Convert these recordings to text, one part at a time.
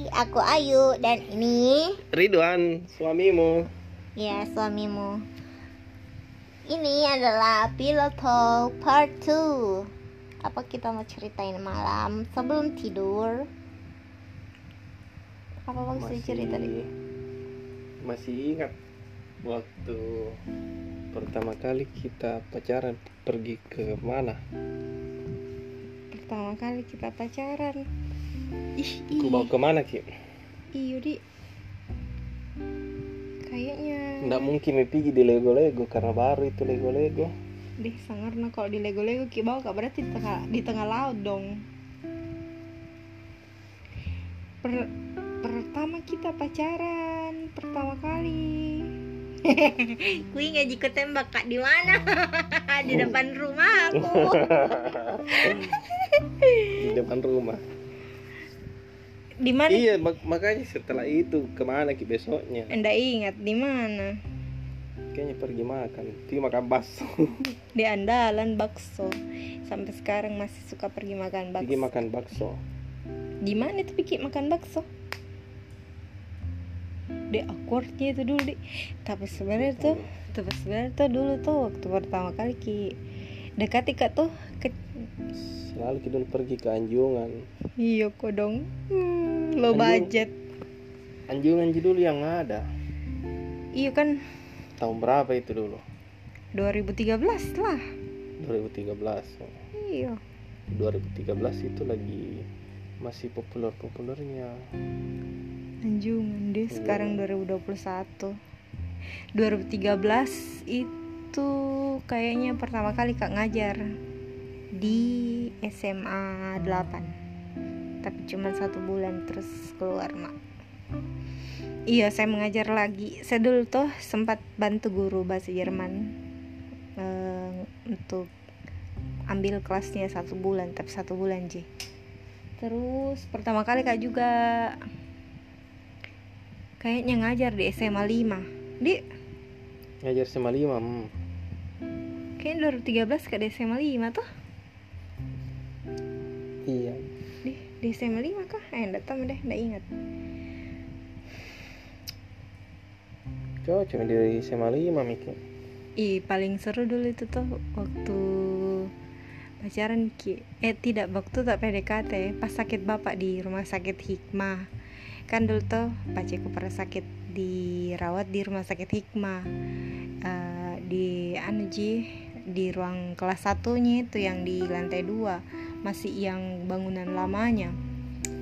Hai, aku Ayu dan ini Ridwan, suamimu. ya suamimu. Ini adalah Pillow Talk Part 2. Apa kita mau ceritain malam sebelum tidur? Apa bagus cerita tadi? masih ingat waktu pertama kali kita pacaran pergi ke mana? Pertama kali kita pacaran. Ih, Ku bawa ke mana Ki? Iya, Di. Kayaknya Nggak mungkin me pergi di Lego-Lego karena baru itu Lego-Lego. Deh, sangarna kalau di Lego-Lego ki bawa kak berarti di tengah, di tengah laut dong. Per- pertama kita pacaran pertama kali. Kui nggak jika tembak kak di mana? di depan rumah aku. Di depan rumah. Di mana? Iya, mak- makanya setelah itu ke mana Ki besoknya? Anda ingat di mana? Kayaknya pergi makan. Pergi makan bakso. Di andalan bakso. Sampai sekarang masih suka pergi makan bakso. pergi makan bakso. di mana tuh pikir makan bakso deh awkwardnya itu dulu deh tapi sebenarnya tuh tapi sebenarnya tuh dulu tuh waktu pertama kali ki dekat kak tuh ke Selalu kita dulu pergi ke Anjungan. Iya kok dong. Hmm, low budget. Anjungan dulu yang ada. iya kan. Tahun berapa itu dulu? 2013 lah. 2013. iya. 2013 itu lagi masih populer-populernya. Anjungan deh sekarang 2021 2013 itu kayaknya pertama kali kak ngajar di SMA 8 tapi cuma satu bulan terus keluar mak. Iya saya mengajar lagi. Saya dulu tuh sempat bantu guru bahasa Jerman eh, untuk ambil kelasnya satu bulan tapi satu bulan J terus pertama kali kak juga kayaknya ngajar di SMA 5 di? Ngajar SMA 5. Hmm. kayaknya 2013 kak di SMA 5 tuh di, di SMA 5 kah? eh enggak tahu deh enggak ingat. Dari SMA 5 mikir. Ih paling seru dulu itu tuh waktu pacaran ki. Eh tidak waktu tak PDKT. Pas sakit bapak di rumah sakit Hikmah. Kan dulu tuh paciku pernah sakit dirawat di rumah sakit Hikmah. Eh, di anu ji di ruang kelas satunya itu yang di lantai dua masih yang bangunan lamanya.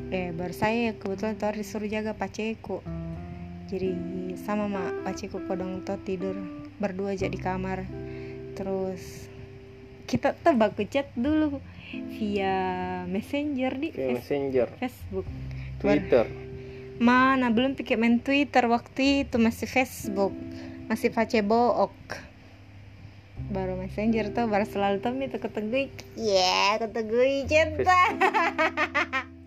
Eh baru saya kebetulan tuh disuruh jaga paceku jadi sama mak paceku kodong tuh tidur berdua aja di kamar. Terus kita tuh baku chat dulu via messenger di Face- Messenger, Facebook. Twitter. mana belum pikir main Twitter waktu itu masih Facebook. Masih Facebook baru messenger tuh baru selalu tuh itu ketemu ya ketemu cinta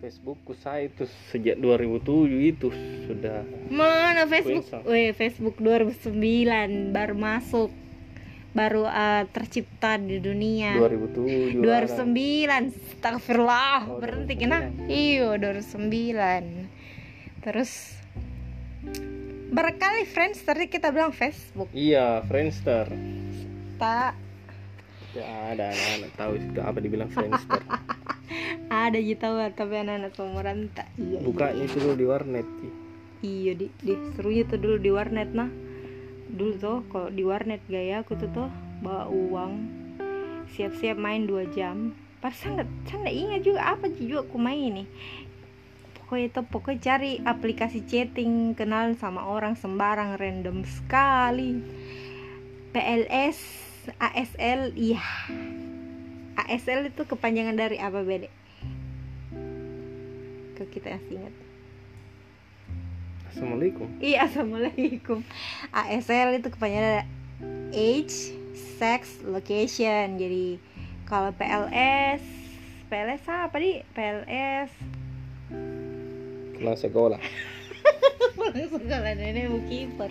Facebookku saya itu sejak 2007 itu sudah Mana Facebook? Weh, Facebook 2009 baru masuk. Baru uh, tercipta di dunia. 2007. 2009. Astagfirullah. Oh, Berhenti 2009. kena. Iya, 2009. Terus berkali friends tadi kita bilang Facebook. Iya, Friendster. Tak Ya ada anak-anak tahu itu apa dibilang Friendster. ada tahu tapi anak-anak seumuran tak. Iya. Bukanya itu dulu di warnet. Iya di, di serunya tuh dulu di warnet nah dulu tuh kalau di warnet gaya aku tuh tuh bawa uang siap-siap main dua jam pas saya nggak ingat juga apa juga aku main nih pokoknya tuh pokoknya cari aplikasi chatting kenal sama orang sembarang random sekali PLS ASL iya ASL itu kepanjangan dari apa bede ke kita yang ingat Assalamualaikum. Iya, assalamualaikum. ASL itu kepanjangan age, sex, location. Jadi kalau PLS, PLS apa di? PLS Pulang sekolah. sekolah nenek mau.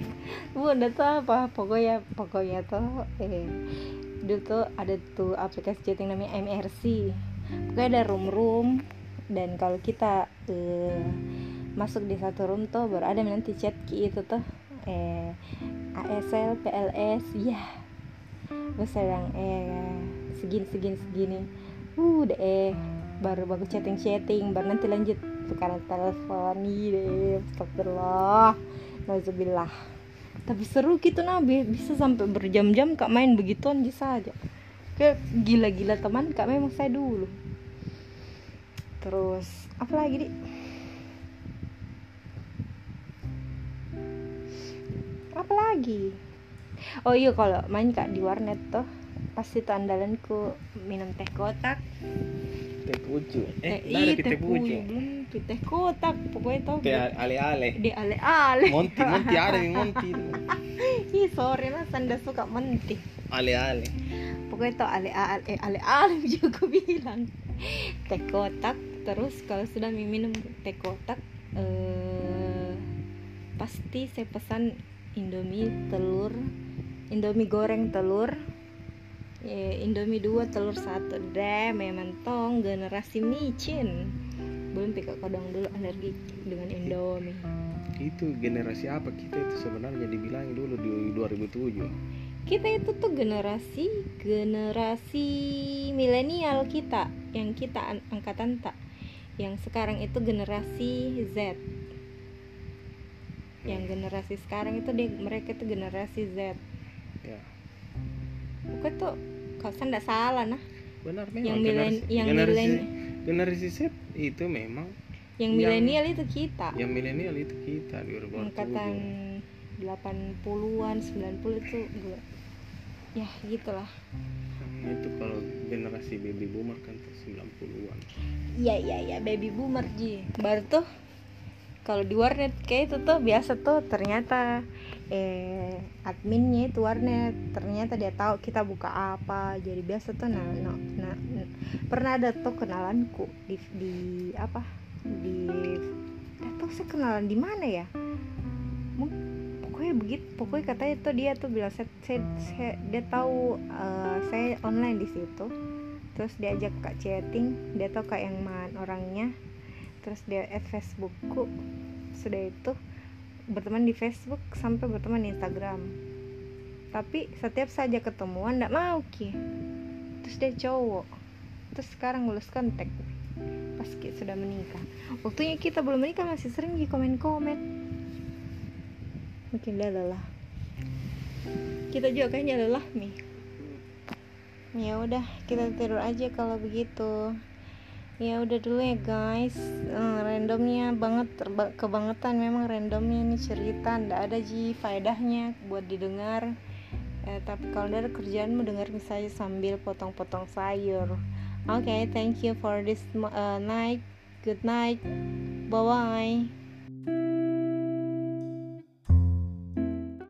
Bu, udah tuh apa? Pokoknya, pokoknya tuh eh dulu tuh ada tuh aplikasi chatting namanya MRC. Pokoknya ada room room dan kalau kita eh, masuk di satu room tuh baru ada nanti chat ki itu tuh eh ASL PLS ya terus sedang eh segini segini segini uh deh baru bagus chatting chatting baru nanti lanjut sekarang telepon. Deh astagfirullah. Nauzubillah. Tapi seru gitu nabi. Bisa sampai berjam-jam kak main begituan aja. Saja kayak gila-gila teman kak memang saya dulu. Terus apa lagi di apa lagi? Oh iya kalau main kak di warnet tuh pasti tuh andalanku minum teh kotak teh pucu. Eh, eh iya teh teh pucu. puyu belum tuh teh kotak pokoknya tau teh ale ale di ale-ale. Monti monti ada yang monti ih sorry lah sanda suka mentih ale ale pokoknya tau ale-ale eh, ale-ale juga bilang. Teh kotak terus kalau sudah minum teh kotak eh, pasti saya pesan indomie telur indomie goreng telur indomie dua telur satu. Deh memang tong generasi micin. Belum pikir kodong dulu alergi dengan indomie. Itu generasi apa? Kita itu sebenarnya dibilang dulu di 2007 kita itu tuh generasi generasi milenial kita yang kita an- angkatan tak yang sekarang itu generasi Z. Yang generasi sekarang itu dia mereka itu generasi Z. Ya pokoknya tuh kalau saya nggak salah nah. Benar memang. Yang milen- yang milen- generasi Z itu memang yang milenial itu kita. yang milenial itu kita di 2007 angkatan 80-an 90 itu gue ya gitulah. Hmm, itu kalau generasi baby boomer kan tuh 90-an Iya iya iya baby boomer ji. Baru tuh kalau di warnet kayak itu tuh biasa tuh ternyata eh adminnya itu warnet. Ternyata dia tahu kita buka apa. Jadi biasa tuh nah, nah, nah, nah. pernah ada tuh kenalanku di di apa? Di nggak tahu saya kenalan di mana ya? Pokoknya begitu pokoknya katanya tuh dia tuh bilang saya, saya, saya- dia tahu eh, saya online di situ. Terus diajak kak chatting dia tahu kak yang mana orangnya. Terus dia add Facebookku. Sudah itu berteman di Facebook sampai berteman di Instagram. Tapi setiap saja ketemuan nggak mau ki. Terus dia cowok. Terus sekarang lulus kontak pas Ki sudah menikah. Waktunya kita belum menikah masih sering di komen-komen. Mungkin dia lelah. Kita juga kayaknya lelah nih ya udah kita tidur aja kalau begitu ya udah dulu ya guys. Eh, randomnya banget kebangetan memang randomnya nih cerita. Ndak ada ji faedahnya buat didengar. Eh, tapi kalau ada kerjaan mau dengerin saya sambil potong-potong sayur. Oke thank you for this uh, night. Good night. Bye bye